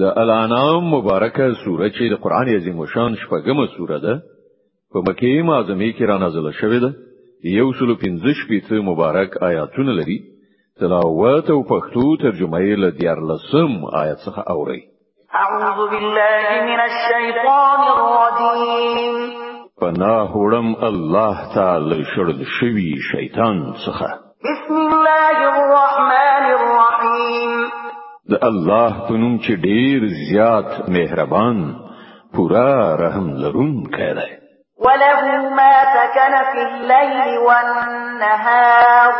د الانعام مبارکه سوره چې د قران عظیم شان شپږمه سوره ده په مکه معظمه کې را نازله شوې ده. یو سلو پنځه شپږ مبارک آیاتونه لري. تلاوت او پښتو ترجمه یې له دیار لسم آیت څخه اوري اعوذ بالله من الشیطان الرجیم. پناه وړم الله تعالی شړل شوی شیطان څخه. بسم الله الرحمن د الله په نوم چې ډیر زیات مهربان پورا رحم لرونکی دی. وله ما سكن في الليل والنهار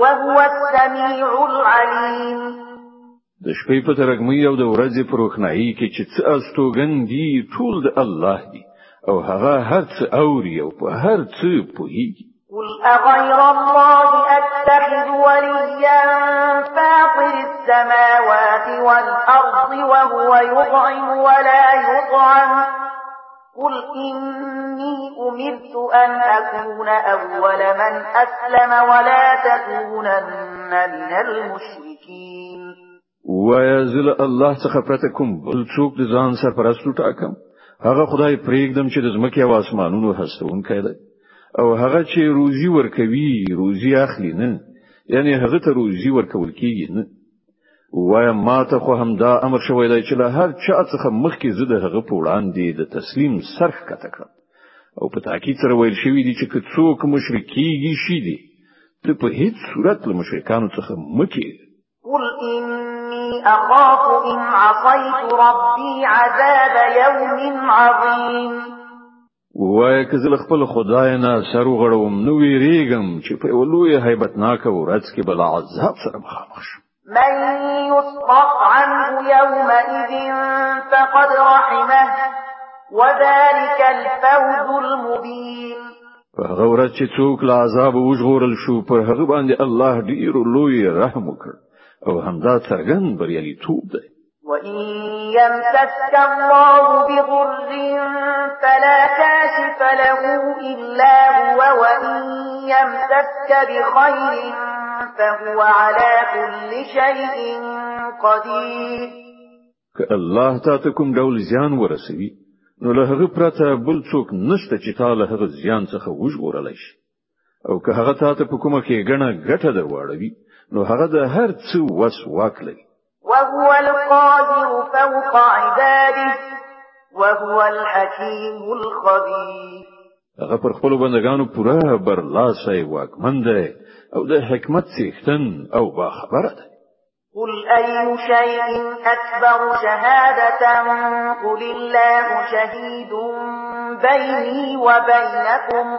وهو السميع العليم. د شپې په ترګمۍ او د ورځې په روښنايي کې چې څه استوګن دي ټول د الله دی او هغه هر څه اوري او په هر څه پوهیږي. قل أغير الله أتخذ وليا فاطر السماوات والأرض وهو يطعم ولا يطعم. قل إني أمرت أن أكون أول من أسلم ولا تكونن من المشركين. ويزل الله څخه پرته کوم بل څوک د ځان سرپرستو ټاکم هغه خدای پرېږدم چې د ځمکې أو اسمانونو هستون کړي او هغه چې روزي ورکوي روزي اخلي نه یعنی هغه ته روزي ورکول کیږي نه. وای ما ته خو هم دا امر شوی دی چې له هر چا څخه مخکې زه د هغه په وړاندې د تسلیم سرخ کته کړم. او په تاکید سره ویل شوی دی چې څوک مشرکیږي شي دی ته په هیڅ صورت له مشرکانو څخه مکه قل إني أخاف إن عصيت ربي عذاب يوم عظيم وای که زه خپل خدای نه سر وغړوم نو ویریږم چې په ولوی هیبتناک ورځ کې بل عذاب سره مخامخ شم. من يصرف عنه يومئذ فقد رحمه وذلك الفوز المبين هغه ورځ چې څوک له عذاب وژغورل شو پر هغه باندې الله ډیر لوی رحم وکړ. أو همدا څرګند بریالیتوب دی. وإن يمسسك الله بضر فلا كاشف له إلا هو وإن يمسسك بخير فهو على كل شيء قدير که الله تا ته کوم ډول زیان ورسوي نو له هغه پرته بل څوک نشته چې تا له هغه زیان څخه وژغورلی شي. او که هغه تا ته په کومه کې ګڼه ګټه درواړوي نو هغه د هر څه وس واک لري وهو القاهر فوق عباده وهو الحكيم الخبير. هغه پر خپل بندگانو پوره برلاسه واکمن دی او د حکمت څښتن او با خبره ده قل أي شيء أكبر شهادة؟ قل الله شهيد بيني وبينكم.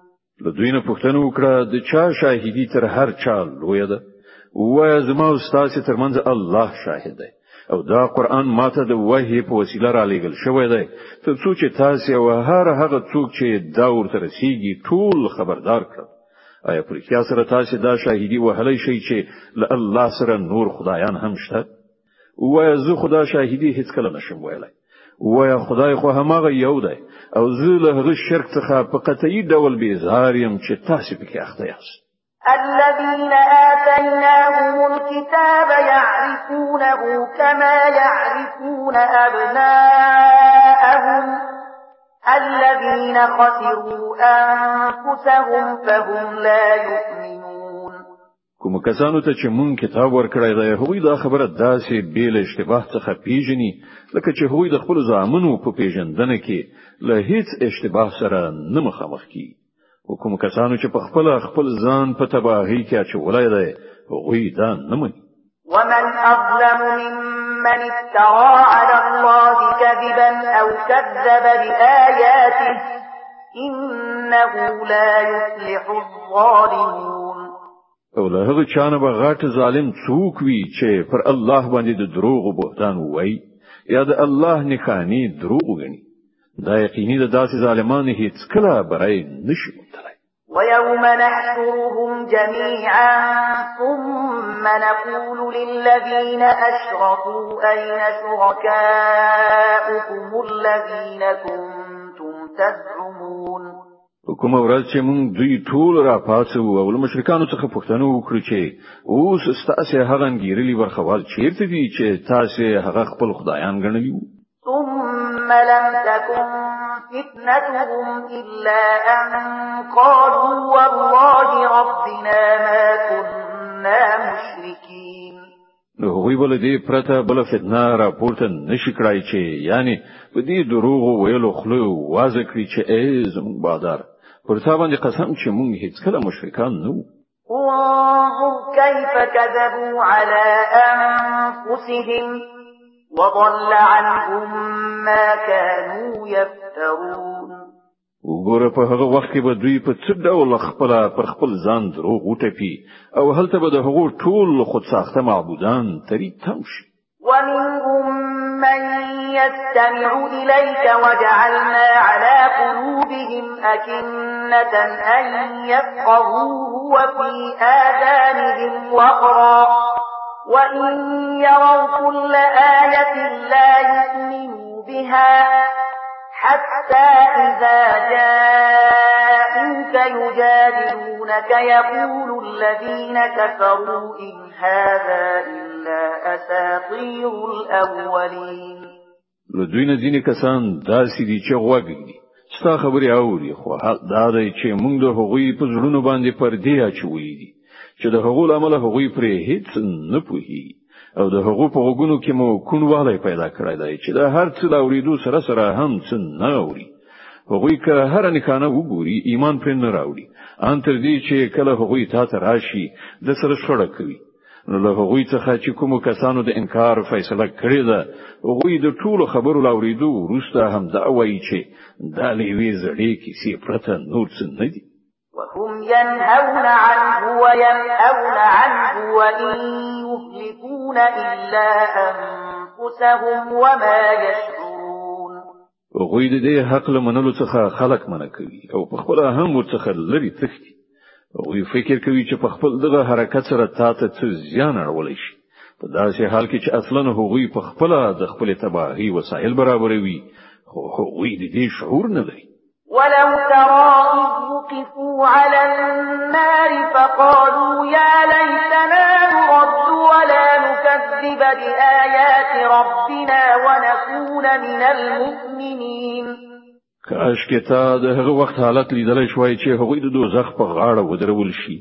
لدوینه پښتنه وکړه د چا شاهدی تر هر چا لوی ده؟ وای زما استاد ترمنځ الله شاهد دی. او دا قران ماته د وحی په وسیله را لېږل شوی دی. تر څو چې تاسو او هر هغه څوک چې دا ورته رسیږي ټول خبردار کړئ آیا پر کیا سره تاسو دا شاهدی وهلی شي چې له الله سره نور خدایان هم شته؟ وای زه خدا شاهدی هیڅ کله نشم ویلای وای خدای خو همغه یو دی او زه له هغه شرک څخه په قطعي ډول بیزار یم چې تاسو پکې اخته یاست. الذين آتيناهم الكتاب يعرفونه كما يعرفون أبناءهم. الذين خسروا أنفسهم فهم لا يؤمنون. کوم کسانو ته چې مونږ کتاب ورکړی دی هغوی دا خبره داسې بیل اشتباه څخه پیژني لکه چې هغوی د خپل ځامنو په پیژندنه کې له هیڅ اشتباه سره نه مخامخ کی. او کوم کسانو چې په خپل خپل ځان په تباهی کې اچولای دی هغوی دا نه مني. ومن أظلم ممن افترى على الله كذبا أو كذب بآياته إنه لا يفلح الظالمون. او له هغه چانه به غټ ظالم څوک وي چې پر الله باندې د دروغ او بهتان وای یا د الله نخانی دروغ غني دا یقیني د داسې ظالمانو هیڅ کله برای نشي متلای ويوم نحشرهم جميعا ثم نقول للذين أشركوا أين شركاؤكم الذين كنتم تزعمون کومه ورځ چې موږ دوی ټول را پاتو او له مشرکانو څخه پوښتنه وکړو چې اوس ستاسو هغه انګیرلي ورخوال چیرته دي چې تاسو هغه خپل خدایان ګڼلی ثم لم تكن فتنتهم إلا أن قالوا والله ربنا ما كنا مشركين. نو هغوی بل دې پرته بل فتنه را پورته نشي کړای چې یعنی په دې دروغ ویلو خلو واځ کړی چې ای زموږ بادار پر تا باندې قسم چې مونږ هیڅ کله مشرکان نه انظر كيف كذبوا على أنفسهم. وضل عنهم ما كانوا يفترون. وګوره په هغه وخت کې به دوی په څه ډول خپل پر خپل ځان دروغ وټپي أو هلته به د هغو ټول خود ساخته معبودان تری تم شي. ومنهم من يستمع إليك وجعلنا على قلوبهم أكنة أن يفقهوه وفي آذانهم وقرا. وإن يروا كل آية لا يؤمنوا بها حتى إذا جاءوك يجادلونك يقول الذين كفروا إن هذا إلا أساطير الأولين. نو دوی نه ځینې کسان داسې دي چې غوږ ږدي ستا خبرې اوري خو حق دا دی چې موږ د هغوی په زړونو باندې پردې اچولې دي. چې د هغو له امله هغوی پرې هیڅ نه پوهیږي. او د هغو په غوږونو کې مو کونوالی پیدا کړی دی چې د هر څه د اوریدو سره سره هم څه نه اوري. هغوی که هر نښانه وګوري ایمان پر نه راوړي. ان تر دې چې کله هغوی تا ته راشي د سره شړه کوي. نو له هغوی څخه چې کوم کسانو د انکار فیصله کړې ده هغوی د ټولو خبرو له اوریدو وروسته هم دا وایي چې دا لوی زړې کیسې پرته نور څه نه دي وهم ينهون عنه وينأون عنه وإن يهلكون إلا أنفسهم وما يشعرون. هغوی د دې حق له منلو څخه خلک منع کوي او په خپل هم ورڅخه لري تختی غوی فکر کوي چې په خپل دغه حرکت سره تاسو څه زیان اړولای شي په داسې حال کې چې أصلا هغوی په خپل د خپل تباهي وسایل برابروي خو هغوی د دې شعور نه لري ولو ترى إذ وقفوا على النار فقالوا يا ليتنا نرد ولا نكذب بآيات ربنا ونكون من المؤمنين. کاش کې تا د هغه وخت حالت لیدل شوي چې هغوی د دوزخ په غاړه ودرول شي.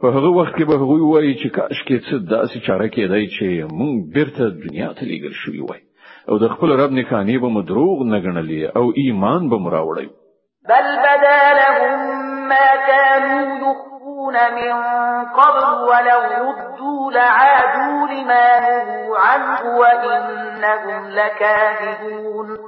په هغه وخت کې به هغوی وایي چې کاش کې څه داسې چاره کېدای چې مونږ بیرته دنیا ته لیږل شوی وای. أو د خپل رب نکانی به مدروغ نه غنلې أو ایمان به مراوړی بل بدا لهم ما كانوا يخفون من قبل ولو ردوا لعادوا لما نهوا عنه وإنهم لكاذبون.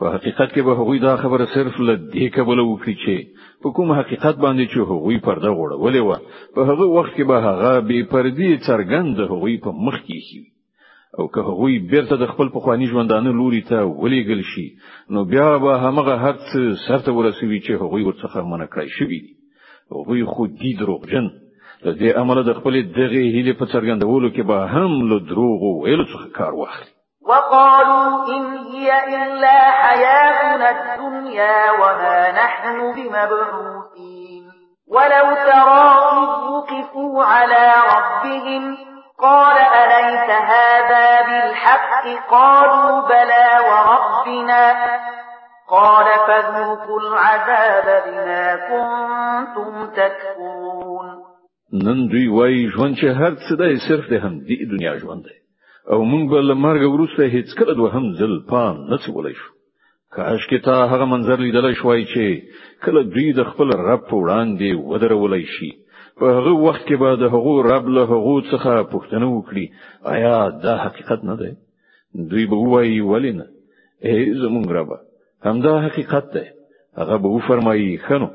په حقیقت کې به هغوی دا خبره صرف له دې کبله وکړي چې په کوم حقیقت باندې چې هغوی پرده غوړولې وه په هغه وخت کې به هغه به پرده څرګند هغوی په مخ کې شي او که هغوی بیرته د خپل پخوانی ژوندانه لوري ته ولېګل شي نو بیا به همغه هر څه سرته ورسوي چې هغوی ورڅخه منع کړی شوی دي هغوی خو دي دروغجن. د دې عمل د خپل دغه هیله په څرګندولو کې به هم له دروغ ویلو څخه کار واخلي. وقالوا إن هي إلا حياتنا الدنيا وما نحن بمبعوثين. ولو ترى وقفوا على ربهم قال أليس هذا بالحق؟ قالوا بلى وربنا. قال فذوقوا العذاب بما كنتم تكفرون. نن دوی وای ژوند چې هر څه دی صرف د هم دی دنیا ژوند دی. أو مونږ به لمرګ وروسته هیڅ کله دوه هم ځل پام نه څولای شو. کاش کې تا هغه منظر لیدل شوای چې کله دوی د خپل رب وړاندې ودرولای شي. په هغه وخت کې به د هغو رب له هغو څخه پوښتنه وکړي. آیا دا حقیقت نه دی؟ دوی به وایي ولینه ای زمونږ رب همدا حقیقت دی. هغه به وفرمایي خنو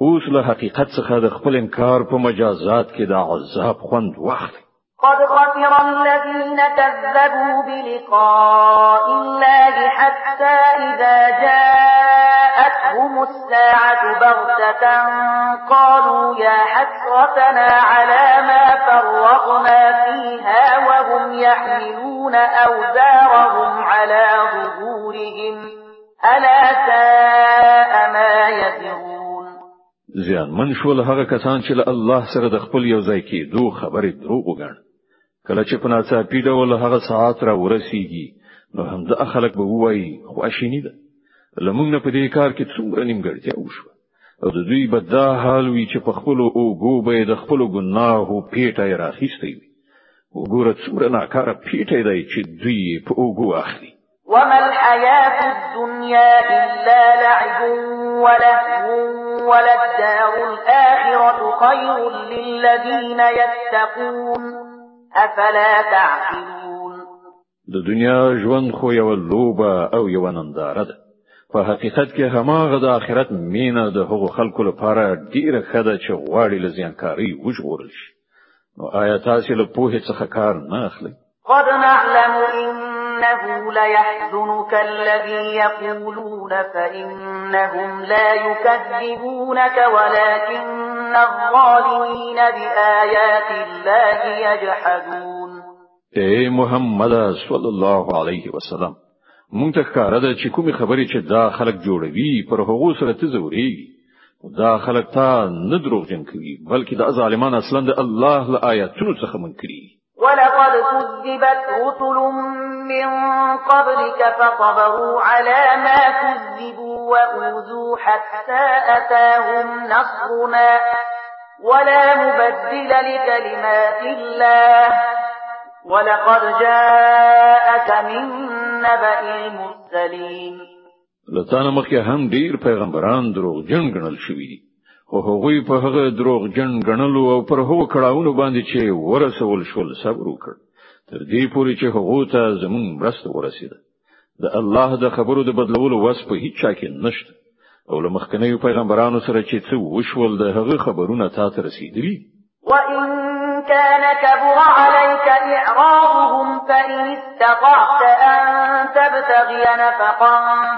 اوس له حقیقت څخه د خپل انکار په مجازات کې د عذاب خوند واخلي قد خسر الذين كذبوا بلقاء الله حتى إذا جاءتهم الساعة بغتة قالوا يا حسرتنا على ما فرغنا فيها وهم يحملون أوزارهم على ظهورهم. ألا ساء ما يزرون. زیان من شول هغه کسان الله سره د خپل یو ځای دروغ کله چې په ناڅاپي ډول هغه ساعت را ورسیږي نو همدا خلک به وایي خواشینی ده. له مونږ نه په دې کار کې څومره نیمګړتیا وشوه. او د دوی به دا حال وي چې په خپل اوږو به د خپل ګناهو پیټه راخیستې وي. وګوره څومره ناکاره پیټه دی چې دوی په اوږو اخلي. وما الحياة الدنيا إلا لعب ولهو وللدار الآخرة خير للذين يتقون أفلا تعقلون؟ د دنیا ژوند خو یو لوبه أو یو ننداره ده. په حقیقت کې هماغه د آخرت مینه د هغو خلکو لپاره ډیره خده چې غواړي لزیانکاری وژغورل شي. نو آیا تاسو له پوهې څخه کار نه اخلي قد نعلم إنه ليحزنك الذي يقولون فإنهم لا يكذبونك ولكن الظالمين بآيات الله يجحدون اے محمد صلی الله علیه وسلم مونږ ته ښکاره ده چې کومې خبرې چې دا خلک جوړوي پر هغو سره ته زوري دا خلک ته نه دروغجن کوي بلکې دا ظالمان أصلا د الله له آیاتونو څخه منکري. ولقد كذبت رسل من قبلك فصبروا على ما كذبوا وأوذوا حتى أتاهم نصرنا. ولا مبدل لكلمات الله. ولقد جاءك من نبأ المرسلين. له تا نه مخکې هم ډیر پیغمبران دروغ جن ګڼل دي. خو هغوی په هغه دروغ جن ګڼلو او پر هغو کړهونو باندې چې ورسول شول صبر وکړ. تر دې پورې چې هغه ته زمون مرسته ورسیده د الله د خبرو د بدلولو وس په هیڅ چا کې نشته. او له مخکنیو پیغمبرانو سره چې څه وشول د هغه خبرونه تا ته رسیدلي وإن كان كبر عليك إعراضهم فإن استطعت أن تبتغي نفقا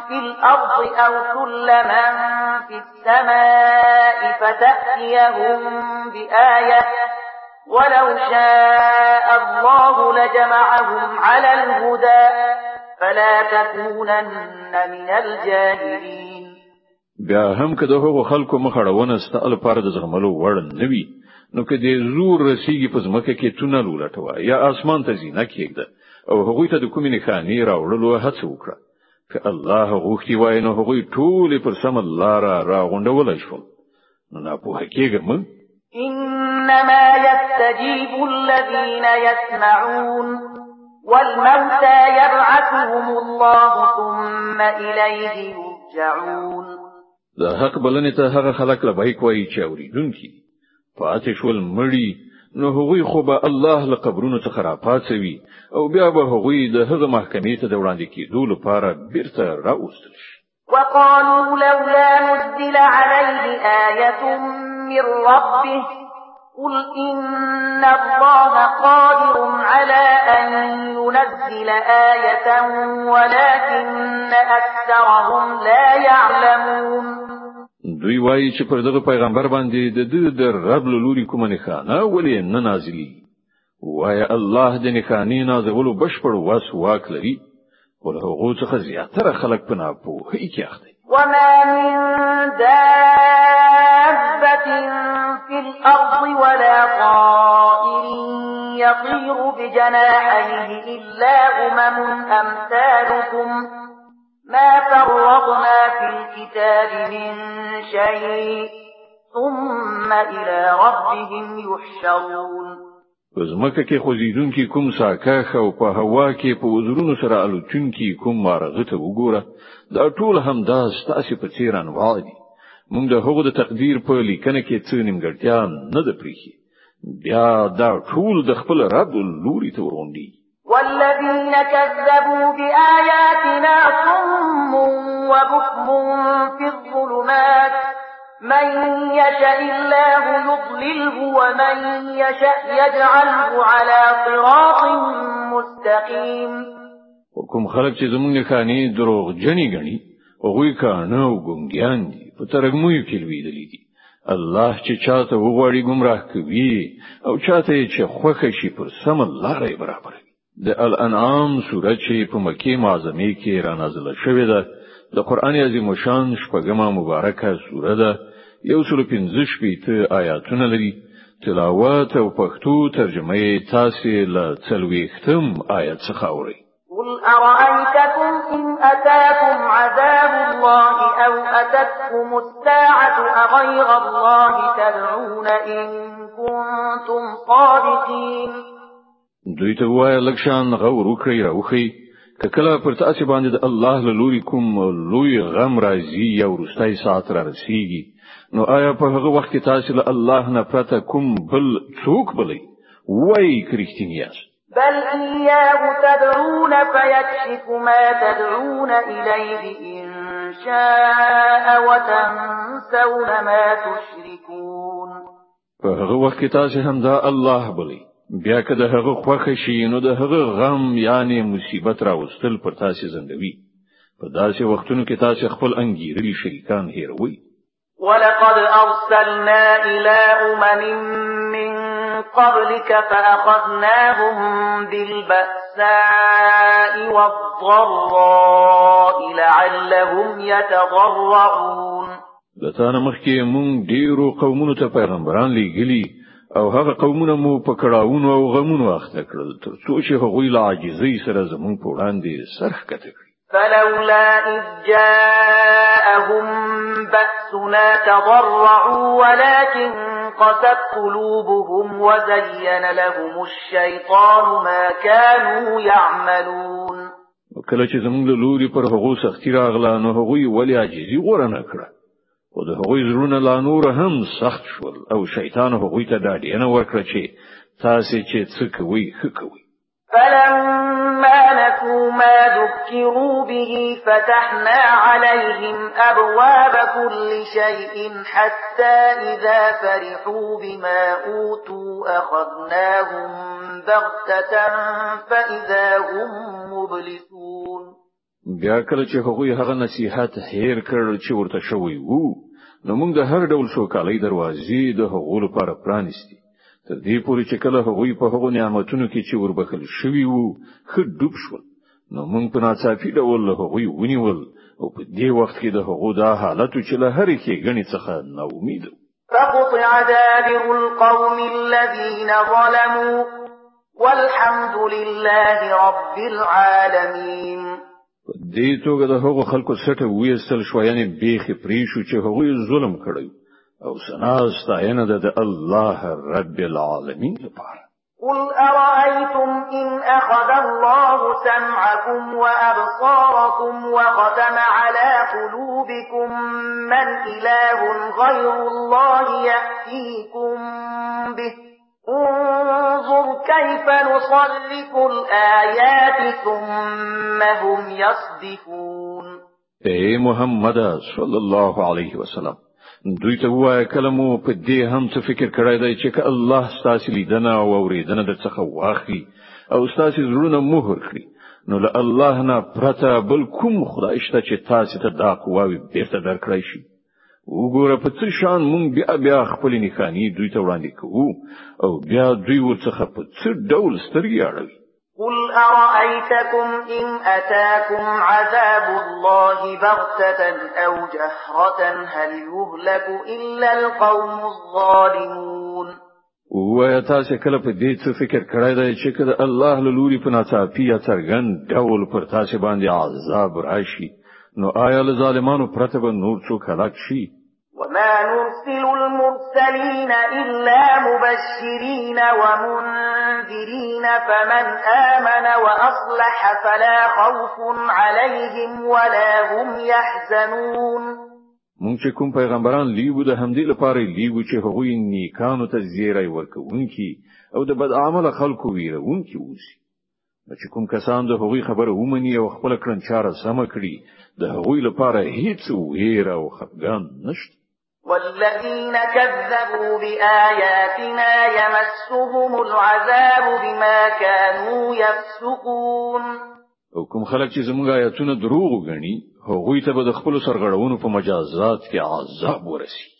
في الأرض أو سلما في السماء فتأتيهم بآية ولو شاء الله لجمعهم على الهدى فلا تكونن من الجاهلين. بیا هم که دغه خلکو مخ اړونه ستا د زغملو وړ نه وي. نو که دې زور رسیږي په ځمکه کې تونل ولټوه یا اسمان ته زینه کېږده. او هغوی ته د کومې نښانې راوړلو هڅه وکړه. که الله غوښتي وای نو هغوی ټول پر سم لار را غونډول شول. نو نه په حقیقت إنما يستجيب الذين يسمعون والموتى يبعثهم الله ثم إليه يرجعون. دا حق بلنه ته هغه خلک لبیک وایي چې اوریدونکي پاتې شول مړی نو هغوی خو به الله له قبرونو څخه راپاڅوي او بیا به هغوی د هغه محکمې ته د وړاندې کېدو لپاره بیرته راوستل شي. وقالوا لولا نزل عليه آية من ربه قل إن الله قادر على أن ينزل آية ولكن أكثرهم لا يعلمون. دوی وایي چې پر دغه پیغمبر باندې د دې د رب لوري کومه نښانه ولې نه نازلي وایي الله د نښانې نازلولو بشپړ واس واک لري ول هغه څخه زیاتره خلک په ناپوهۍ کې اخته وما من دابة في الأرض ولا طائر يطير بجناحيه إلا أمم أمثالكم. ما فرضنا في الكتاب من شيء ثم إلى ربهم يحشرون. زمکه کې خوځیدونکي کوم ساکاخ او په هوا کې په وزرونو سره الوتونکي کوم مارغه ته وګوره. دا ټول هم دا ستاسو په څیر انواع دي. موږ د هغو د تقدیر په لیکنه کې څه نیمګړتیا نه ده پریخي بیا دا ټول د خپل رب لوري ته ورغونډي والذين كذبوا بآياتنا صم وبكم في الظلمات. من يشاء الله يضلله ومن يشاء يجعله على صراط مستقيم. کوم خلک چې زمونږ نښانې دروغ جنې ګڼي هغه کاڼه او ګونګیان دي په تروږمۍ کې لویدلې دي الله چې چاته وغواړي گمراه کوي او چاته چې خوښه شي پر سم لارې برابر دي د الانعام سورت چې په مکه معظمه کې را نازله شوې ده د قران عظیم شان شپږمه مبارکه سوره ده. یو سل پنځه شپېته آیاتونه لري. تلاوت او پښتو ترجمه یې تاسو له څلويختم آیت څخه اورئ. قل أرأيتكم إن أتاكم عذاب الله أو أتتكم الساعة أغير الله تدعون إن كنتم صادقين؟ دوی ته وایي لکشان غور وکړي راوخی کله پر تاسو باندې د الله له لوري کوم لوی غم راځي یا وروستی ساعت را رسیږي نو آیا په هغه وخت کې تاسو له الله نه پرته کوم بل څوک بلئ ووایئ که رښتیني یاست بل إياه تدعون فيكشف ما تدعون إليه إن شاء وتنسون ما تشركون. په هغه وخت تاسو هم دا الله بلئ بیا که د هغه خوښه شي نو د هغه غم یعنی مصیبت راوستل پر تاسو زندوي په داسې وختونو کې تاسو خپل انګیرلي شریکان هیروي ولقد أرسلنا إلى أمم من قبلك فأخذناهم بالبأساء والضراء لعلهم يتضرعون. له تا نه مخکې مونږ ډیرو قومونو ته پیغمبران لېږلي او هغه قومونه مو په کړهونو او غمونو اخته کړل تر څو چې هغوی له عاجزۍ سره زمونږ په وړاندې سر ښکته کړي فلولا إذ جاءهم بأسنا تضرعوا ولكن قست قلوبهم وزين لهم الشيطان ما كانوا يعملون. کله چې زموږ له لوري پر هغو سختی راغله نو هغوی ولې عاجزي غوره نه کړه؟ أو د هغوی زړونه لا نور هم سخت شول. أو شیطان هغوی ته دا ډینه ورکړه چې تاسو چې څه کوي ښه کوي فلما نسوا ما ذكروا به فتحنا عليهم أبواب كل شيء حتى إذا فرحوا بما أوتوا أخذناهم بغتة فإذا هم مبلسون. بیا کله چې هغوی هغه نصيحت هیر کړ چې ورته شوی وو نو موږ د هر ډول سوکالۍ دروازې د هغو لپاره پرانیستي تر دې پورې چې کله هغوی په هغو نعمتونو کې چې وربخل شوی وو ښه ډوب شول. نو موږ په ناڅاپي ډول هغوی ونیول او په دې وخت کې د هغو دا حالت چې له هر کې غني څخه نو امید فقطع دابر القوم الذين ظلموا والحمد لله رب العالمين دې توګه د هغو خلکو سټه وېستل شو یعنی بیخي پری شو چې هغوی ظلم کړی أو سنا ستاینه د الله رب العالمین لپاره. قل أرأيتم إن أخذ الله سمعكم وأبصاركم وختم على قلوبكم من إله غير الله يأتيكم به؟ نصرف الآيات ثم هم يصدفون. ای محمد صلی الله علیه وسلم دوی ته وایه کله مو په دې هم څه فکر کړی دی چې الله ستاسو لیدنه او اوریدنه درڅخه واخلي او ستاسو زړونه مهر کړي نو له الله نه پرته بل کوم خدای شته چې تاسو ته دا قواوې بیرته درکړی شي. وګوره په څه شان مونږ بیا بیا خپل نښانی دوی ته وړاندې کوو او بیا دوی ورڅخه په څه ډول سترګې اړوي قل أرأيتكم إن أتاكم عذاب الله بغتة أو جهرة هل يهلك إلا القوم الظالمون وایه تاسو کله په دې څه فکر کړی دی چې کله الله له لوري په ناڅاپي یا څرګند ډول پر تاسو باندې عذاب راشي نو آیا له ظالمانو پرته به نور څوک هلاک شي وما نرسل المرسلين إلا مبشرين ومنذرين فمن آمن وأصلح فلا خوف عليهم ولا هم يحزنون. مونږ چې کوم پیغمبران لیو د همدې لپاره لیو چې هغوی نیکانو ته زیری ورکوونکي أو د بد عمل خلکو ویرونکي وسی چې کوم کسان د هغوی خبره ومني او خپل کړنچاره سم کړي د هغوی لپاره هیڅ ویره او خفګان نشته. والذين كذبوا بآياتنا يمسهم العذاب بما كانوا يفسقون او کوم خلک چې زموږ آیاتونه دروغ غني هغوی ته به د خپل سرغړونو په مجازات کې عذاب ورسي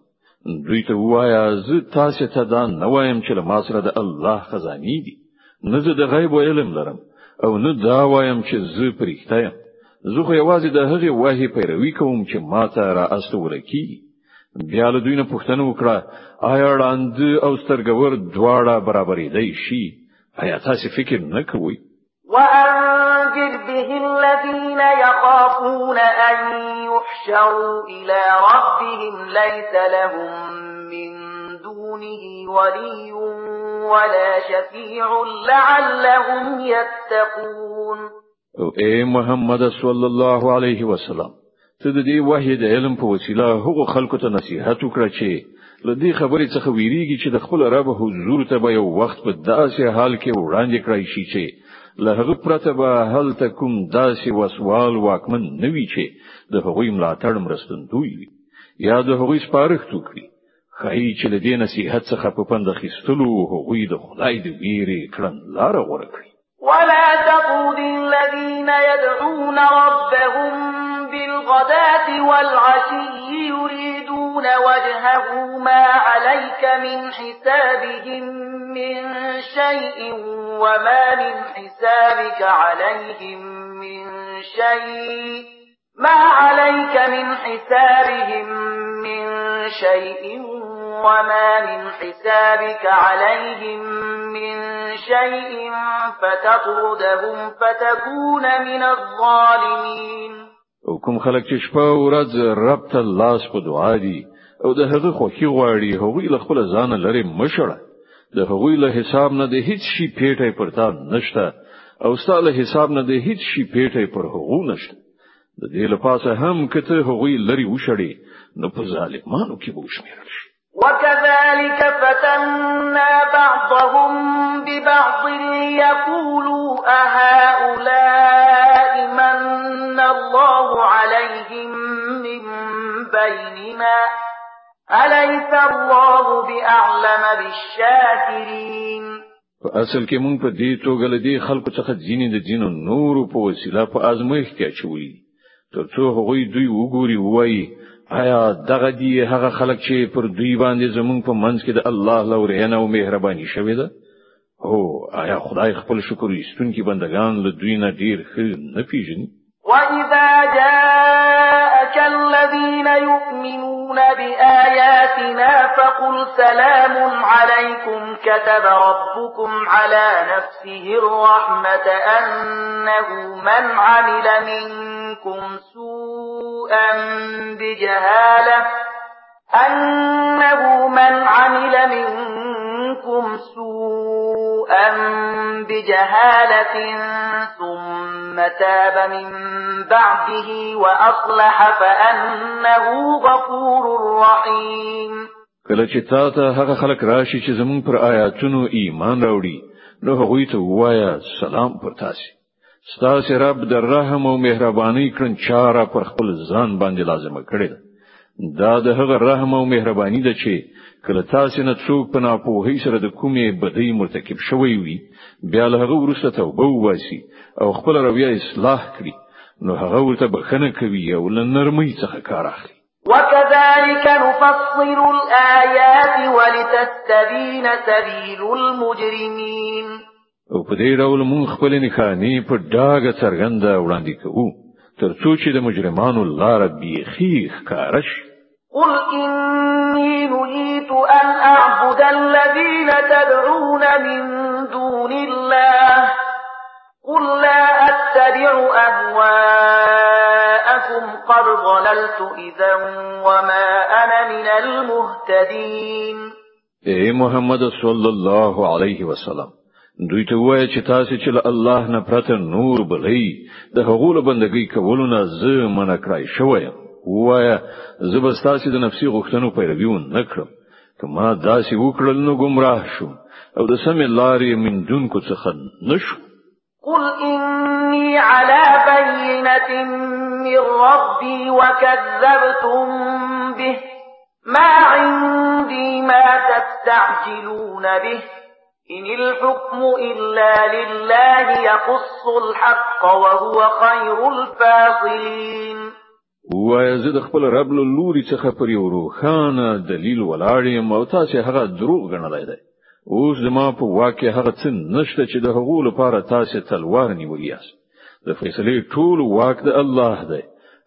دوی ته وایا زه تاسو ته دا نه وایم چې ما سره د الله خزاني دي نه زه د غیب علم لرم او نه دا وایم چې زه پرېخته یم زه خو یوازې د هغې وحي پیروي کوم چې ما ته را استول کیږي بیا له دوی نه پوښتنه وکړه آیا وړاند او سترګور دواړه برابرې دی شي آیا تاسو فکر نه کوئ وأنذر به الذين يخافون أن يحشروا إلى ربهم ليس لهم من دونه ولي ولا شفيع لعلهم يتقون أو اے محمد صلی الله علیه وسلم ته د دې علم په وسیله هغه خلکو ته نصيحت وکړه چې لدې خبرې څخه ویریږي چې د خپل رب حضور ته به یو وخت په داسې حال کې وړاندې کړی شي چې له هغه پرته به هل تکوم داسې وسوال واکمن نوي چې د هغوی ملاتړ مرستندوی وي. یا د هغوی سپارښت وکړي. خای چې له دې نصيحت څخه په پند خستلو هغوی د خدای د ویرې کړن لار غوړه کړی ولا تقود الذين يدعون ربهم بالغداة والعشي يريدون وجهه ما عليك من حسابهم من شيء وما من حسابك عليهم من شيء ما عليك من حسابهم من شيء وما من حسابك عليهم من شيء فتطردهم فتكون من الظالمين. او کوم خلک چې شپه او ورځ رب ته لاس په دعا دي او د هغه خوخي غواړي هغوی له خپل ځان لري مشړه د هغوی له حساب نه د هیڅ شي پیټه پرتا نشته او ستاله حساب نه د هیڅ شي پیټه پر هغو نشته. د دې لپاره هم کته هغوی لري وشړي نو په ظالمانو کې به وشمیرل شي. وكذلك فتنا بعضهم ببعض ليقولوا أهؤلاء الله عليهم من بيننا أليس الله بأعلم بالشاكرين؟ په اصل کې مونږ په دې توګه له دې خلکو څخه ځینې د ځینو نورو په وسیله په ازمایښت کې اچولي ترڅو هغه دوی وګوري وایي آیا دغه دی هغه خلک چې پر دوی باندې زمونږ په منځ کې د الله لورینه او مهرباني شوې ده؟ او آیا خدای خپل شکر ایستونکي بندگان له دوی نه ډیر ښه نه پیژني وَإِذَا سَلَامٌ عَلَيْكُمْ كَتَبَ رَبُّكُمْ عَلَى نَفْسِهِ الرَّحْمَةَ أَنَّهُ مَنْ عَمِلَ مِنكُمْ سُوءًا بِجَهَالَةٍ أَنَّهُ مَنْ عَمِلَ مِنكُمْ سُوءًا بِجَهَالَةٍ ثُمَّ تَابَ مِن بعده وأصلح فأنه غفور رحيم. کله چې تا ته هغه خلک راشي چې زموږ پر آیاتونو ایمان راوړي نو هغه ته ووایه سلام پر تاسو ستاسو رب د رحم او مهرباني کړنچاره پر خپل ځان باندې لازمه کړی دا د هغه رحم او مهرباني ده چې کله تاسو نه څوک په ناپوهۍ سره د کومې بدۍ مرتکب شوی وي بیا له هغه وروسته توبه وباسي او خپل رویه اصلاح کړي. نو هغه ورته بخښنه کوي او له نرمۍ څخه کار اخلي وكذلك نفصل الآيات ولتستبين سبيل المجرمين. او په دې ډول مونږ خپل نښانې په ډاګه څرګنده وړاندې کوو ترڅو چې د مجرمانو لار بیخي ښکاره شي قل إني نهيت أن أعبد الذين تدعون من دون الله. قل لا أتبع أهواءكم قد ضللت إذا وما أنا من المهتدين. اے محمد صلی الله علیه وسلم دوی ته وایي چې تاسو چې له الله نه پرته نور بلې د هغو بندګۍ کولو نه زه منع کړای شوی وایي زه به تاسو د نفسي غوښتنو پیروي نه کړم. کما داسې وکړل نو گمراه شوم. أو د سم لارې من دونکو څخه نشو قل إني على بينة من ربي وكذبتم به ما عندي ما تستعجلون به إن الحكم إلا لله يقص الحق وهو خير الفاصلين ووایه زه د خپل رب له لوري څخه پر یو روښانه دلیل ولاړ او تاسو هغه دروغ ګڼلی دی. اوس زما په واک هغه څه نشته چې د هغو لپاره تاسو تلوار نیولې یاست. د فیصلې ټول واک د الله دی.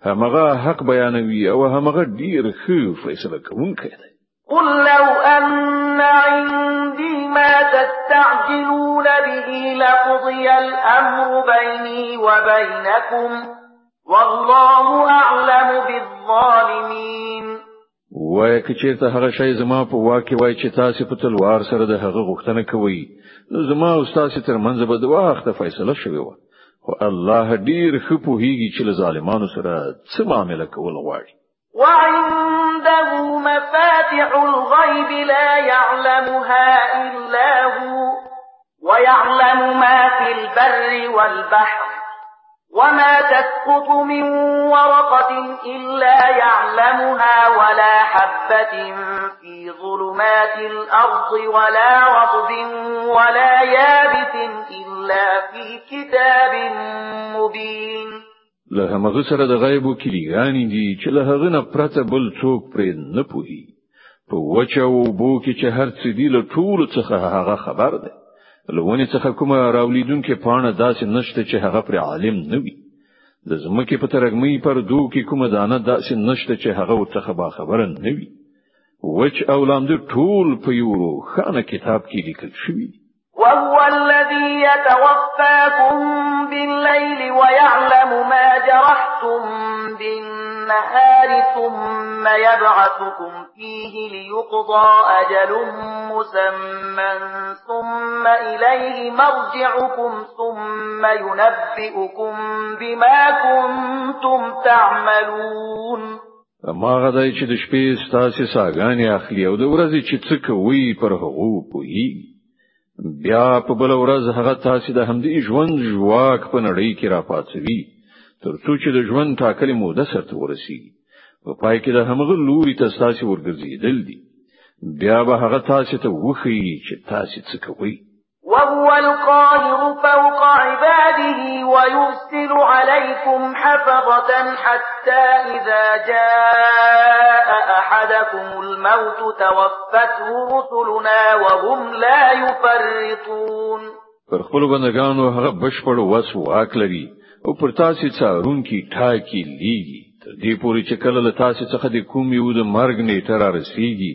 همغه حق بیانوي او همغه ډیر ښه فیصله کوونکی دی. قل لو أن عندي ما تستعجلون به لقضي الأمر بيني وبينكم والله أعلم بالظالمين. وای که چیرته هغه شی زما په واکه وای چې تاسو په تلوار سره د هغه غوښتنه کوي نو زما أو تاسو ترمنځ به د وخت فیصله شوی و خو الله ډیر خپو هیږي چې ظالمانو سره څه معاملې کول غواړي. وعنده مفاتح الغيب لا يعلمها إلا هو. ويعلم ما في البر والبحر. وما تسقط من ورقة إلا يعلمها ولا حبة في ظلمات الأرض ولا رطب ولا يابس إلا في كتاب مبين. له هغه سره د غیبو کلیګانی دي چې له هغه نه پرته بل څوک پرې نه پوهي په وچه أو بو کې چې هر څه دی له ټول څخه هغه خبر ده لونه څخه کومه راولیدونکې پانه داسې نشته چې هغه پر عالم نه وي. د زمکه په ترګمې پر دوه کې کومه دانه داسې نشته چې هغه ورڅخه با خبره نه وي. وچ اولام د ټول په یو خانه کتاب کې لیکل شوی وهو الذي يتوفاكم بالليل ويعلم ما جرحتم بالنهار ثم يبعثكم فيه ليقضى أجل مسمى ثم إليه مرجعكم ثم ينبئكم بما كنتم تعملون. هماغه دی چې د شپې ستاسو ساګانې اخلي او د ورځې چې څه کوي پر هغه پوهېږي بیا په بل ورځ هغه تاسو د همدې ژوند ژواک په نړۍ کې را پاتوي ترڅو چې د ژوند ټاکلې موده سره ورسیږي. په پای کې د همغه لوري ته تاسو ورګرځیدل دي. بیا به هغه تاسو ته وخی چې تاسو څه کوئ وهو القاهر فوق عباده ويرسل عليكم حفظة حتى إذا جاء أحدكم الموت توفته رسلنا وهم لا يفرطون. پر خپل بندگانو هغه بشپړ وس واک لري او پر تاسو څارونکي ټاکي لیږي تر دې پورې چې کله له تاسو څخه د کوم یو د مرګ نیټه را رسیږي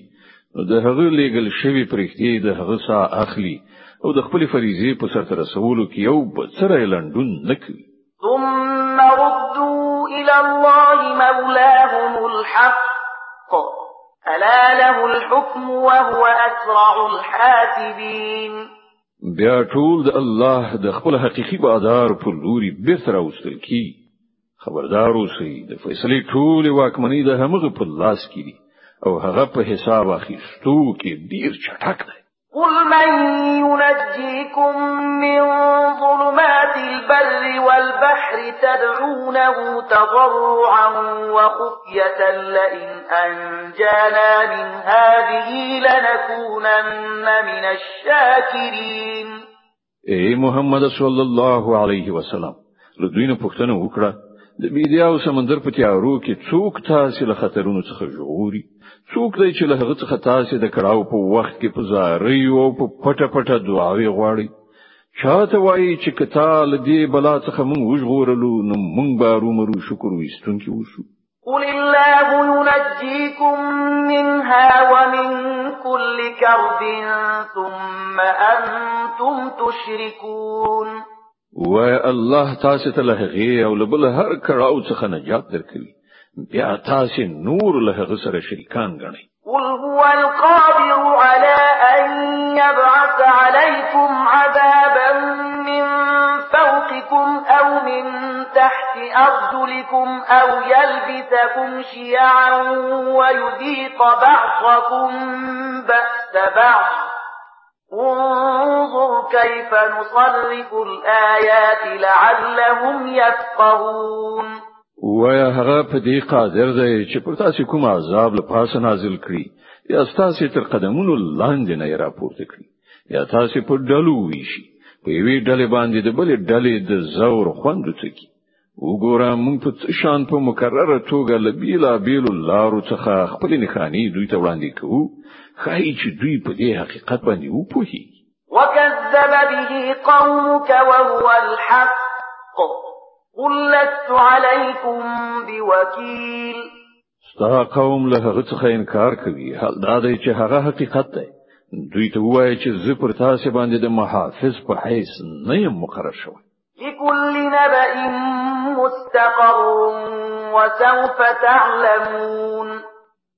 نو د هغه لېګل شوی پرښتې د هغه سا اخلي. او د خپل فریضې په سر رسولو کې یو بڅره لنډون نکوي ثم ردوا إلى الله مولاهم الحق. ألا له الحكم وهو أسرع الحاسبين. بیا ټول د الله د خپل حقيقي بادار په لوري بیرته راوستل کېږي خبردار اوسئ د فیصلې ټول واکمنۍ د همغه په لاس کې او هغه په حساب اخیستو کې ډیر چټک دی قل من ينجيكم من ظلمات البر والبحر تدعونه تضرعا وخفية لئن أنجانا من هذه لنكونن من الشاكرين اے محمد صلی الله علیه وسلم له دوی نه پوښتنه وکړه د بیدیا سمندر په تیارو کې څوک تاسو له خطرونو څخه ژغوري. څوک دی چې له هغه څخه تاسو د کړاو په وخت کې په زاري او په پټه پټه دعاوي غواړي چاته وایي چې که تا له دې بلا څخه مونږ وژغورلو نو مونږ به رومرو شکر وستونکي وشو قل الله ينجيكم منها ومن كل كرب ثم أنتم تشركون. و الله تاسو ته له هغه او له بل هر کړهو څخه نجات درکړي بیا تاسو نور له سره شریکان غنئ قل هو القادر على أن يبعث عليكم عذابا من فوقكم أو من تحت أرجلكم أو يلبسكم شيعا ويذيق بعضكم بأس بعض. انظر كيف نصرف الآيات لعلهم يفقهون. وایا هغه په دې قادر دی چې پر تاسو کوم عذاب له پاسه نازل کړي یا تاسو تر قدمونو لاندې نه راپورته کړي یا تاسو په ډلو ویشي په یوې ډلې باندې د بلې ډلې د زور خوند ټکی وګوره موږ په شان په مکرره توګه له بېلابېلو لارو څخه خپل نښانې دوی ته وړاندې کوو؟ ښایي چې دوی په دې حقیقت باندې وپوهي وكذب به قومك وهو الحق قل لست عليكم بوكيل. ستا قوم له هغه څخه انکار کوي. حال دا دی چې هغه حقیقت دی. دوی ته وایي چې زه پر تاسو باندې د محافظ په حیث نه یم مقرر شوی. لكل نبأ مستقر وسوف تعلمون.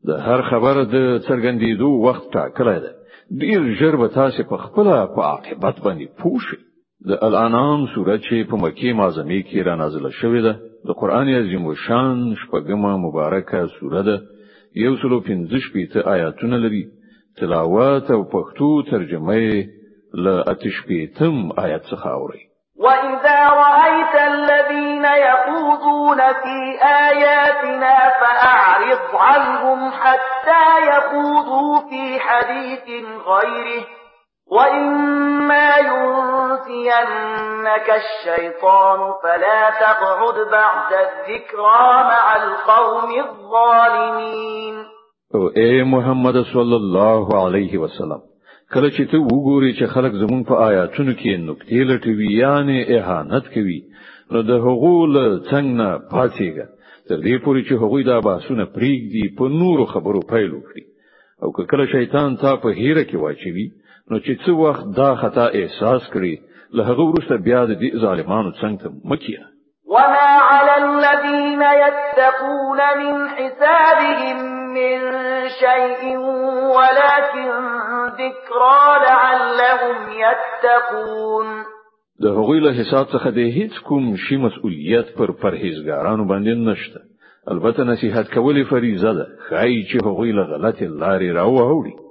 د هر خبره د څرګندېدو وخت ټاکلی دی. ډیر ژر به تاسو په خپل په عاقبت باندې پوښی د الانام سوره چې په مکی معظمه کې را نازله شوې ده د قران عظیم شان شپږمه مبارکه سوره ده. یو سلو پنځه شپېته آیاتونه لري. تلاوت او پښتو ترجمه ل اتشبيتم آیت څخه اوري وإذا رأيت الذين يخوضون في آياتنا فأعرض عنهم حتى يخوضوا في حديث غيره وإما ينسينك الشيطان فلا تقعد بعد الذكرى مع القوم الظالمين. او اے محمد صلی الله علیه وسلم کله چې ته وګوري چې خلک زموږ په آیاتونو کې نکتې لټوي یعنی اهانت کوي نو د له څنګه پاتېږي تر دې پورې چې هغوی دا بحثونه پریږدي په نورو خبرو پیل وکړي او کله شیطان تا په هیره کې واچوي نو چې څو وخت دا خطا احساس کړي له هغه وروسته بیا د دې ظالمانو څنګه مه کېنه. وما على الذين يتقون من حسابهم من شيء ولكن ذكرى لعلهم يتقون. د هغوی له حساب څخه د هیڅ کوم شي مسؤلیت پر پرهیزګارانو باندې نشته. البته نصيحت کول فریضه ده خای چې هغوی له غلط لارې راوړي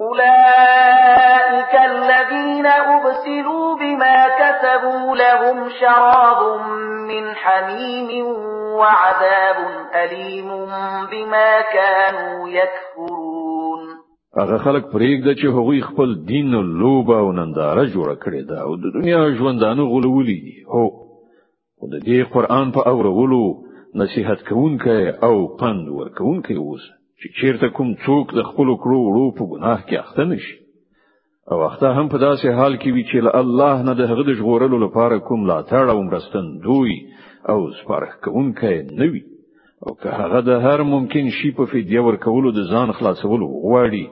أولئك الذين أبسلوا بما كسبوا لهم شراب من حميم وعذاب أليم بما كانوا يكفرون. هغه خلک پرېږده چې هغوی خپل دین لوبه او ننداره جوړه کړې ده او د دنیا ژوندانه غولولې دي. هو خو د دې قرآن په اورولو نصيحت کوونکی او پند ورکوونکی اوسه. چې چیرته کوم څوک د خپل کړو وړو په ګناه کې اخته نشي او اخته هم په داسې حال کې وي چې الله نه د هغه د ژغورلو لپاره کوم لا تړ او مرستن دوی او سپارښت کوونکی نه وي. او که هغه د هر ممکن شي په فدیه ورکولو د ځان خلاصولو غواړي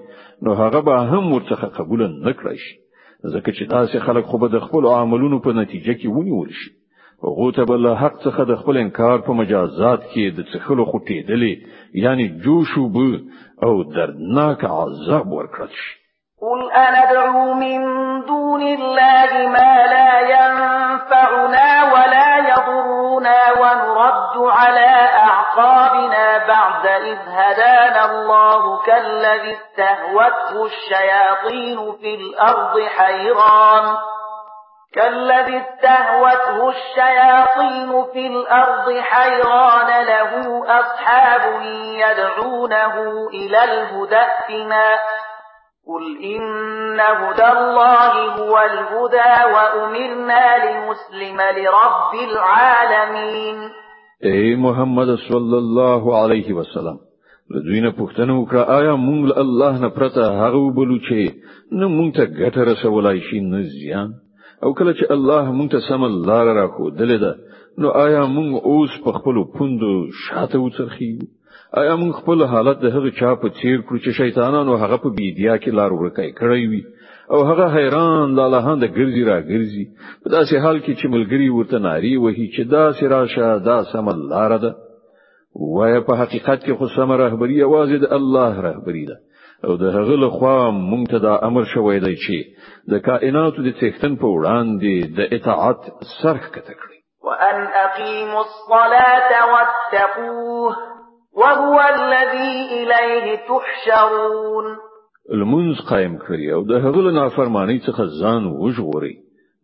نو هغه به هم ورڅخه قبول نه کړی شي. ځکه چې داسې خلک خو به د خپل عملونو په نتیجه کې ونیول شي هغه ته بل حق څخه د خپل انکار په مجازات کې د څخلو خټېدلې یعنی جوشوب أو دردناک عذاب ورکړل شي قل أندعو من دون الله ما لا ينفعنا ولا يضرنا ونرد على أعقابنا بعد إذ هدانا الله كالذي استهوته الشياطين في الأرض حيران. كالذي استهوته الشياطين في الأرض حيران له أصحاب يدعونه إلى الهدى ائتنا قل إن هدى الله هو الهدى وأمرنا لمسلم لرب العالمين. اے محمد صلى الله عليه وسلم له دوی نه پوښتنه وکړه آیا مونږ له الله نه پرته هغه وبلو چې نه مونږ ته او کله چې الله مونږ ته سم لار راکو دلې ده نو آیا مونږ اوس په خپل پوندو شاته وڅرخي آیا مونږ خپل حالت د هغه چا په تیر کړو چې شیطانانو هغه په بیدیا کې لار ورکای کړی وي او هغه حیران د الله د ګرځي را ګرځي؟ په داسې حال کې چې ملګری ورته ناری وهي چې دا سراشه دا سم لار ده. وای په حقیقت کې خو سم رهبری یوازې د الله رهبری ده او د هغه لخوا مونږ ته دا امر شوی دی چې د کائناتو د څښتن په وړاندې د اطاعت سرخ کته کړی وان اقيموا الصلاه واتقوه وهو الذي اليه تحشرون المنز قائم کړی أو د هغه له نافرمانی څخه ځان وژغوري.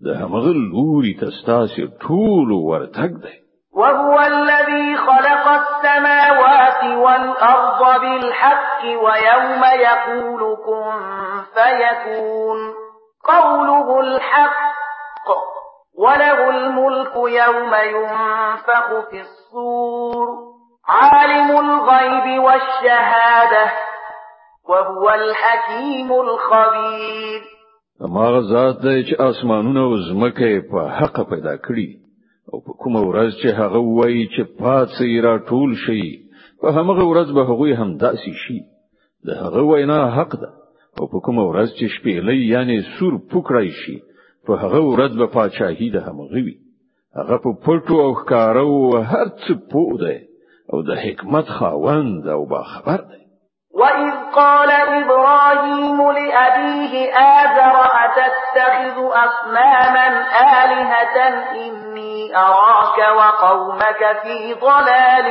د هغه لوري تستاسي ټول ورتګ دی. وهو الذي خلق السماوات والأرض بالحق ويوم يقول كن فيكون قوله الحق وله الملك يوم ينفخ في الصور عالم الغيب والشهادة وهو الحكيم الخبير. ما غزات دی چې آسمانونه أو زمکه په حق پیدا کړی أو په کومه ورځ چې هغه وایي چې پاتې را ټول شي په هغه ورځ به هغه هم داسي شي. د هغه وینا حق ده. او په کومه ورځ چې شپېلې یعنی صور پوکړای شي په هغه ورځ به پاچاهي د همغوي هغه په پټو او ښکارو هر څه پوه ده او د حکمت خاوند او با خبر ده وَإِذْ قَالَ إِبْرَاهِيمُ لِأَبِيهِ آزَرَ أَتَتَّخِذُ أَصْنَامًا آلِهَةً إِنِّي أَرَاكَ وَقَوْمَكَ فِي ضَلَالٍ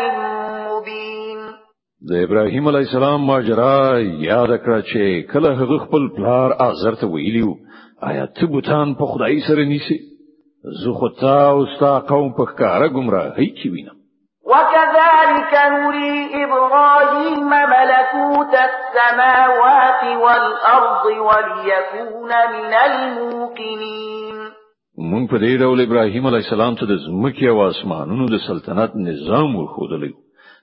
د ابراهيم عليه السلام ماجرا یاد کړه چې کله هغه خپل پلار آزر ته ویلي وو آیا ته بوتان په خدای سره نیسی زه خو تا او ستا قوم په ښکارا گمراهی کې وینم. وكذلك نري إبراهيم ملكوت السماوات والأرض وليكون من الموقنين. مونږ په دې ډول ابراهيم عليه السلام ته د زمکه او اسمانونو د سلطنت نظام ورخودلی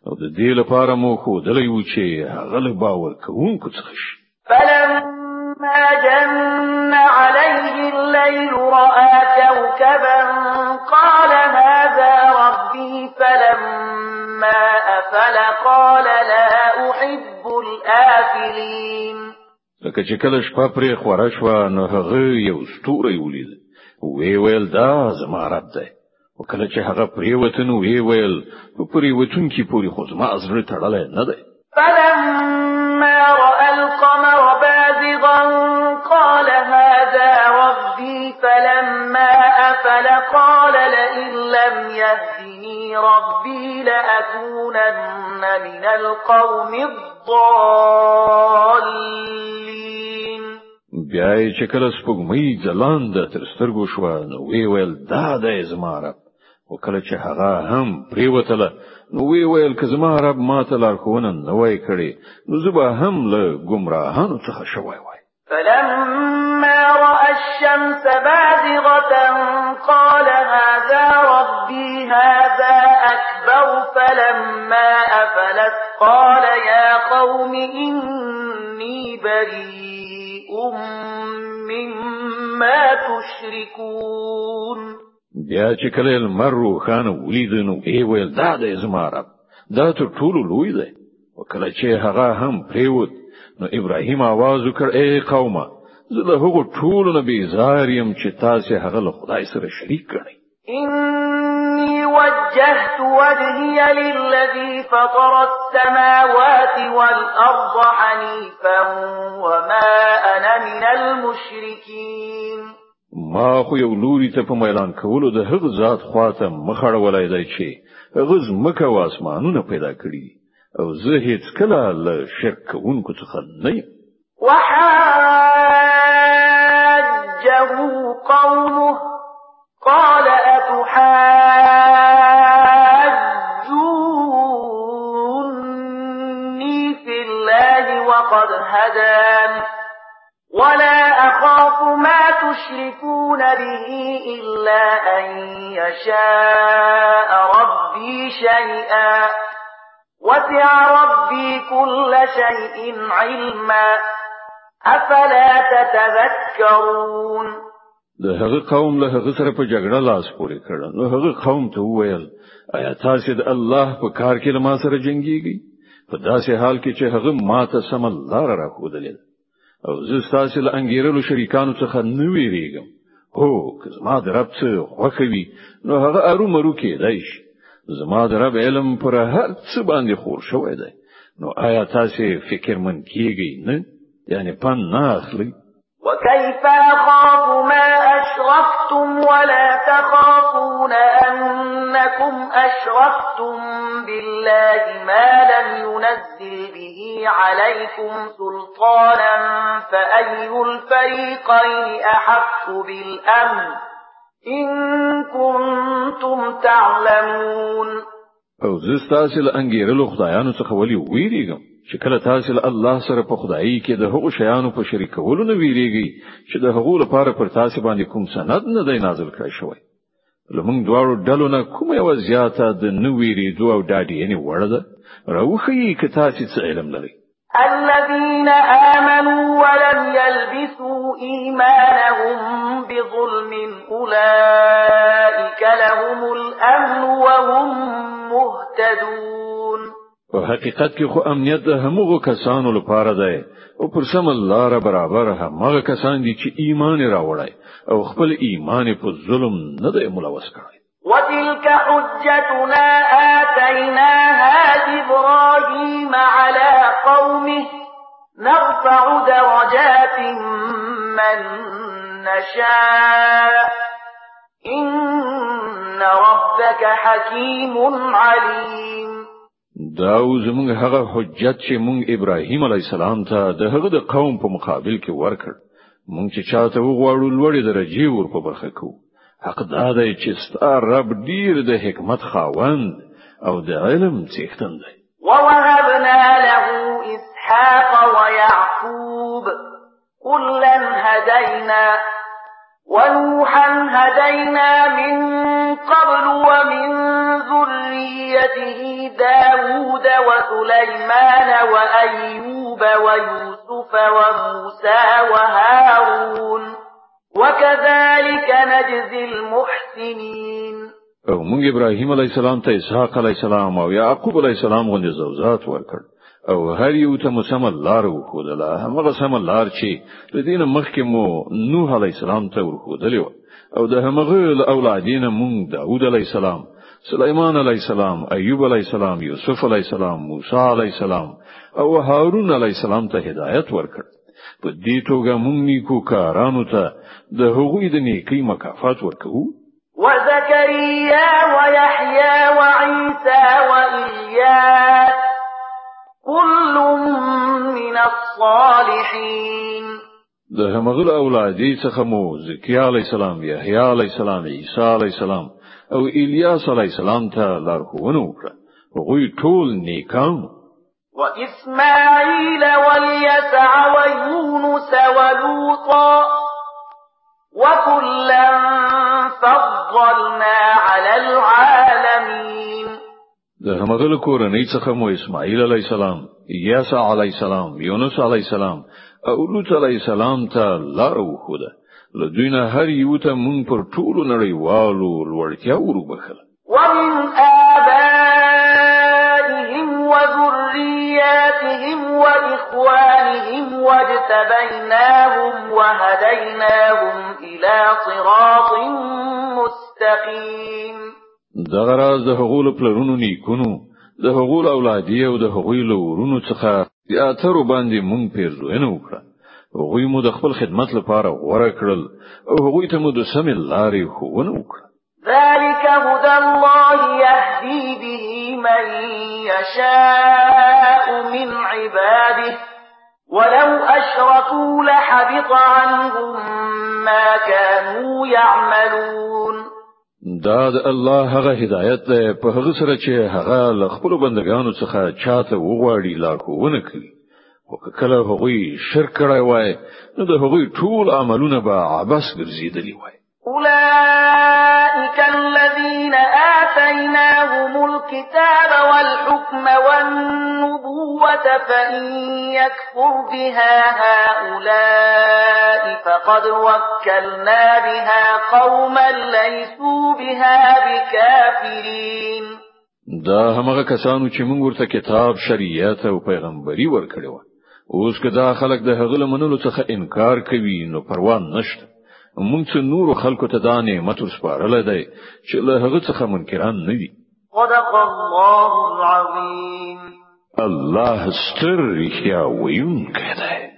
او د دې لپاره مو خودلی و چې هغه له باور کوونکو څخه شي. فلما جن عليه الليل رأى كوكبا قال هذا ربي فلما أفل قال لا أحب الآفلين. لکه چې کله شپه پرې خوره شو نو هغه یو ستوري ولید وی ویل دا زما رب دی او کله چې هغه پرې وته نو وی ویل په پرېوتونکي پوری خو زما زړه تړلې نه دی. فلما رأى القمر بازغا قال هذا ربي فلما أفل قال لئن لم يهدني ربي لأكونن من القوم الضالين. بیا چې کله سپوږمۍ ځلاند تر سترګو شو نو وی ویل دا زما رب او کله چې هغه هم پریوتله نو وی ویل که زما رب ماته لارښوونه نه وای کړی نو زه هم له گمراهانو څخه شوی وای. فلما رأى الشمس بازغة قال هذا ربي هذا أكبر. فلما أفلت قال يا قوم إني بريء مما تشركون. بیا چې کله المر روخانه ولید نو ای ویل دا د زماره دا ته ټول لوی دی وکله چې هغه هم پریوت نو ابراهيم आवाज وکړ ای قومه زه له هغو ټول نه بیزار یم چې تاسو هغه له خدای سره شریک کړئ إني وجهت وجهي للذي فطر السماوات والأرض حنيفا وما أنا من المشركين ما خو یو لوري ته په اعلان کولو د هغه ذات خواته مخړه ولای دی چې غز مکه او اسمانونه پیدا کړی او زه هیڅ کله له شرک کوونکو څخه نه وحاجه قومه قال أتحاجوني في الله وقد هدان ولا أخاف ما تشركون به إلا أن يشاء ربي شيئا وسع ربي كل شيء علما افلا تتذكرون د هغه قوم له هغه سره په جګړه لاس پورې کړ نو هغه قوم ته وویل آیا تاسو د الله په کار کې له ما سره جنگيږي په داسې حال کې چې هغه ماته سم لار راخودلې او زه تاسو له انګیرلو شریکانو څخه نه ویریږم هو که زما د رب څخه خوخوي نو هغه ارومرو کېدای شي. زما د رب علم پر هر څه باندې خور شوی دی. نو آیا تاسو فکرمن کیږئ نه؟ یعنی پند نه اخلي وكيف أخاف ما أشرفتم ولا تخافون أنكم أشرفتم بالله ما لم ينزل به عليكم سلطانا فأي الفريقين أحق بالأمن إن كنتم تعلمون. أو زستاسي لأنګیرلو خدایانو څخه ولي ویریږم چې کله تاسو له الله سره په خدایي کې د هغو شیانو په شریکولو نه ویریږي چې د هغو لپاره پر تاسو باندې کوم سند نه دی نازل کړی شوی. لمونږ دواړو ډلو نه کوم یو زیاته د نو ویری دوه أو داډي یعنی وړه ده؟ راوخی که تاسو څه علم لرئ الذين آمنوا ولم يلبسوا إيمانهم بظلم أولئك لهم الأمن وهم مهتدون. په حقیقت کې خو امنیت د همغو کسانو لپاره دی. أو پر سم لار برابر همغه کسان دي چې ایمان راوړای أو خپل ایمان په ظلم نه دی ملوث کړی. وتلك حجتنا آتيناها إبراهيم على قومه نرفع درجات من نشاء إن ربك حكيم عليم. دا زموږ هغه حجت چې مونږ إبراهيم عليه السلام ته د هغه د قوم په مقابل کې ورکړ. مونږ چې چاته وغواړو لوړې درجه ور په برخه کو حق دا چې ستار رب ډیر د حکمت خاوند أو د علم څښتن دی ووهبنا له إسحاق ويعقوب كلا هدينا ونوحا هدينا من قبل ومن ذريته داود وسليمان وأيوب ويوسف وموسى وهارون وكذلك نجزي المحسنين. او موږ ابراهيم عليه السلام ته اسحاق عليه السلام او يعقوب عليه السلام غوندي زوجات ورکړ. او هر یو ته مو سم لار وخودله هغه سم لار چې د دین مخکې مو نوح عليه السلام ته ورخودلی أو د همغه اولادین مونږ داوود عليه السلام سليمان عليه السلام ايوب عليه السلام يوسف عليه السلام موسی عليه السلام أو هارون عليه السلام ته هدایت ورکړ. په دې توګه مونږ نیکو کارانو ته د هغوی د نیکی مکافات ورکوو. وزكريا ويحيى وعيسى وإلياس كل من الصالحين د همغل اولادی څخه مو زکریا علی السلام یحیی علی السلام عیسی علی السلام أو الیاس علی السلام ته لارښوونه وکړه. هغوی ټول نیکان وإسماعيل واليسع ويونس ولوطا وكلا فضلنا على العالمين. د همغه کورنۍ څخه مو اسماعیل علی السلام یاسع علی السلام یونس علی السلام أو لوط علی السلام ته لار وخوده له دوی نه هر یو ته مونږ پر ټولو نړیوالو لوړتیا وربخل ومن واجتبيناهم وهديناهم إلى صراط مستقيم. دغه راز د پلرونو نیکونو د هغو اولادې او د هغو ورونو څخه ډېرو باندې مونږ پیرزوینه وکړه. هغوی مو د خپل خدمت لپاره غوړه کړل او هغوی ته مو د سمې لارې ښوونه وکړه. ذلك هدى الله يهدي به من يشاء من عباده. ولو أشركوا لحبط عنهم ما كانوا يعملون. دا د الله هغه هدایت ده په هغه سره چې هغه ل خپل بندگانو څخه چاته وغواړي لارښوونه کوي. او کله هغوی شرک کړی وای نو د هغوی ټول عملونه به عباس ګرځیدلی وای أولئك الذين آتيناهم الكتاب والحكم والنبوة فإن يكفر بها هؤلاء فقد وكلنا بها قوما ليسوا بها بكافرين. دا همغه کسانو چې موږ ورته کتاب شریعت او پیغمبري ورکړو اوس که دا خلک د هغه لمنلو څخه انکار کوي نو پروا نشته. مونږ نور خلکو ته دا نعمت ورسپارل دی چې له هغه څخه منکران نه دي صدق الله العظیم. الله ستر رښتیا ویونکی دی